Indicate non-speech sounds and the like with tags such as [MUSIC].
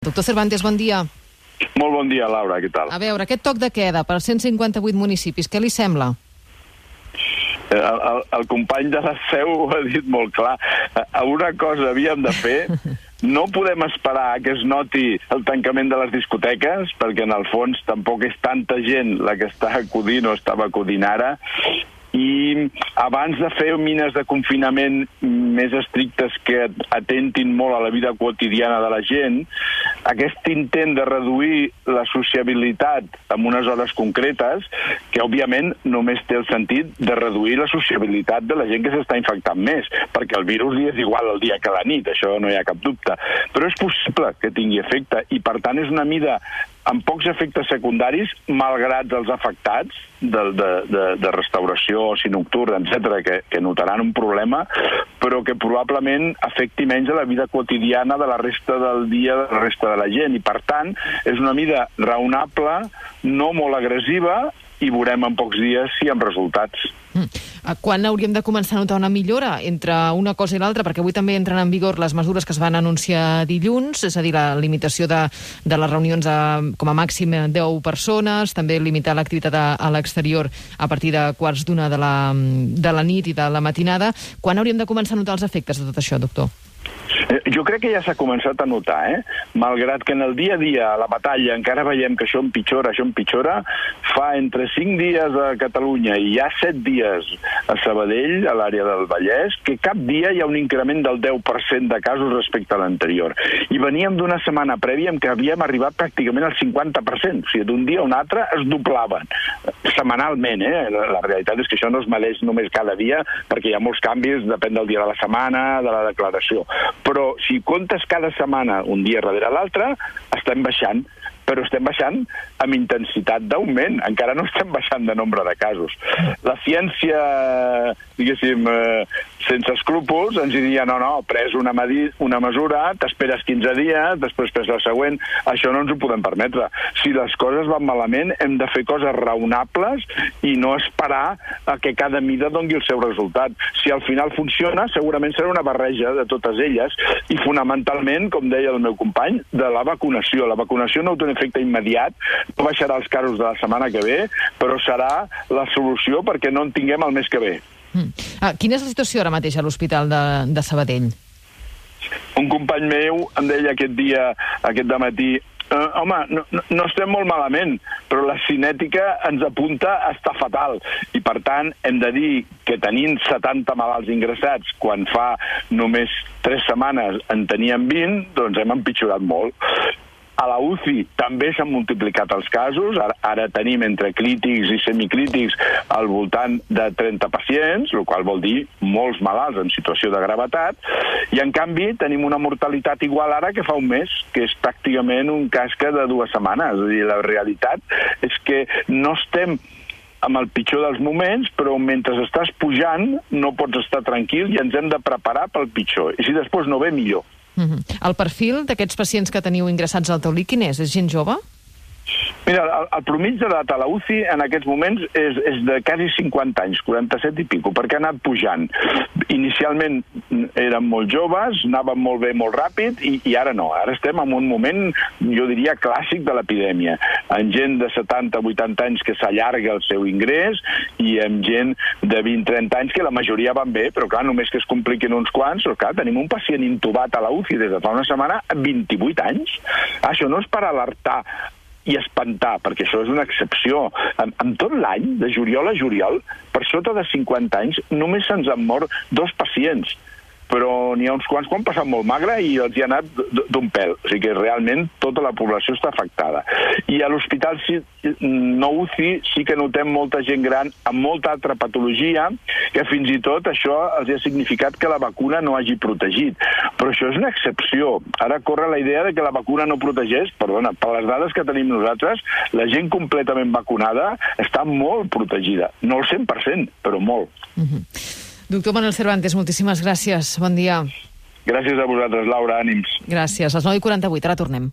Doctor Cervantes, bon dia. Molt bon dia, Laura, què tal? A veure, aquest toc de queda per 158 municipis, què li sembla? Eh, El, el, el company de la Seu [LAUGHS] ho ha dit molt clar. Eh, Una cosa havíem de fer, [LAUGHS] no podem esperar que es noti el tancament de les discoteques, perquè en el fons tampoc és tanta gent la que està acudint o estava acudint ara, i abans de fer mines de confinament més estrictes que atentin molt a la vida quotidiana de la gent, aquest intent de reduir la sociabilitat en unes hores concretes, que òbviament només té el sentit de reduir la sociabilitat de la gent que s'està infectant més, perquè el virus li és igual el dia que la nit, això no hi ha cap dubte. Però és possible que tingui efecte i, per tant, és una mida amb pocs efectes secundaris, malgrat els afectats de, de, de, de restauració, oci nocturn, etc que, que notaran un problema, però que probablement afecti menys a la vida quotidiana de la resta del dia de la resta de la gent. I, per tant, és una mida raonable, no molt agressiva, i veurem en pocs dies si amb resultats. Mm. Eh, Quan hauríem de començar a notar una millora entre una cosa i l'altra? Perquè avui també entren en vigor les mesures que es van anunciar dilluns, és a dir, la limitació de, de les reunions a, com a màxim 10 persones, també limitar l'activitat a, a l'exterior a partir de quarts d'una de, la, de la nit i de la matinada. Quan hauríem de començar a notar els efectes de tot això, doctor? Eh, Jo crec que ja s'ha començat a notar, eh? Malgrat que en el dia a dia, a la batalla, encara veiem que això empitjora, això empitjora, fa entre 5 dies a Catalunya i ja 7 dies a Sabadell, a l'àrea del Vallès, que cap dia hi ha un increment del 10% de casos respecte a l'anterior. I veníem d'una setmana prèvia en què havíem arribat pràcticament al 50%, o sigui, d'un dia a un altre es doblaven, setmanalment, eh? La, realitat és que això no es medeix només cada dia, perquè hi ha molts canvis, depèn del dia de la setmana, de la declaració. Però si comptes cada setmana un dia darrere l'altre, estem baixant però estem baixant amb intensitat d'augment. Encara no estem baixant de nombre de casos. La ciència, diguéssim, eh, sense escrúpols, ens diria, no, no, pres una, una mesura, t'esperes 15 dies, després pres la següent, això no ens ho podem permetre. Si les coses van malament, hem de fer coses raonables i no esperar a que cada mida dongui el seu resultat. Si al final funciona, segurament serà una barreja de totes elles i fonamentalment, com deia el meu company, de la vacunació. La vacunació no té un efecte immediat, no baixarà els casos de la setmana que ve, però serà la solució perquè no en tinguem el mes que ve. Mm. Ah, quina és la situació ara mateix a l'Hospital de, de Sabadell? Un company meu em deia aquest dia, aquest matí, Uh, home, no, no estem molt malament, però la cinètica ens apunta a estar fatal. I, per tant, hem de dir que tenint 70 malalts ingressats, quan fa només 3 setmanes en teníem 20, doncs hem empitjorat molt. A la UCI també s'han multiplicat els casos, ara, ara tenim entre crítics i semicrítics al voltant de 30 pacients, el qual vol dir molts malalts en situació de gravetat, i en canvi tenim una mortalitat igual ara que fa un mes, que és pràcticament un casca de dues setmanes. És a dir, la realitat és que no estem amb el pitjor dels moments, però mentre estàs pujant no pots estar tranquil i ens hem de preparar pel pitjor. I si després no ve, millor. -hmm. El perfil d'aquests pacients que teniu ingressats al taulí, quin és? És gent jove? Mira, el, el promig d'edat a la UCI en aquests moments és, és de quasi 50 anys, 47 i pico, perquè ha anat pujant. Inicialment eren molt joves, anaven molt bé, molt ràpid, i, i ara no. Ara estem en un moment, jo diria, clàssic de l'epidèmia. En gent de 70-80 anys que s'allarga el seu ingrés i amb gent de 20-30 anys que la majoria van bé, però clar, només que es compliquin uns quants, però clar, tenim un pacient intubat a la UCI des de fa una setmana a 28 anys. Això no és per alertar i espantar, perquè això és una excepció. En, en tot l'any, de juliol a juliol, per sota de 50 anys, només se'ns han mort dos pacients però n'hi ha uns quants que han passat molt magre i els hi ha anat d'un pèl. O sigui que realment tota la població està afectada. I a l'hospital no UCI sí que notem molta gent gran amb molta altra patologia que fins i tot això els ha significat que la vacuna no hagi protegit. Però això és una excepció. Ara corre la idea de que la vacuna no protegeix, perdona, per les dades que tenim nosaltres, la gent completament vacunada està molt protegida. No el 100%, però molt. Mm -hmm. Doctor Manuel Cervantes, moltíssimes gràcies. Bon dia. Gràcies a vosaltres, Laura. Ànims. Gràcies. Les 9.48, ara tornem.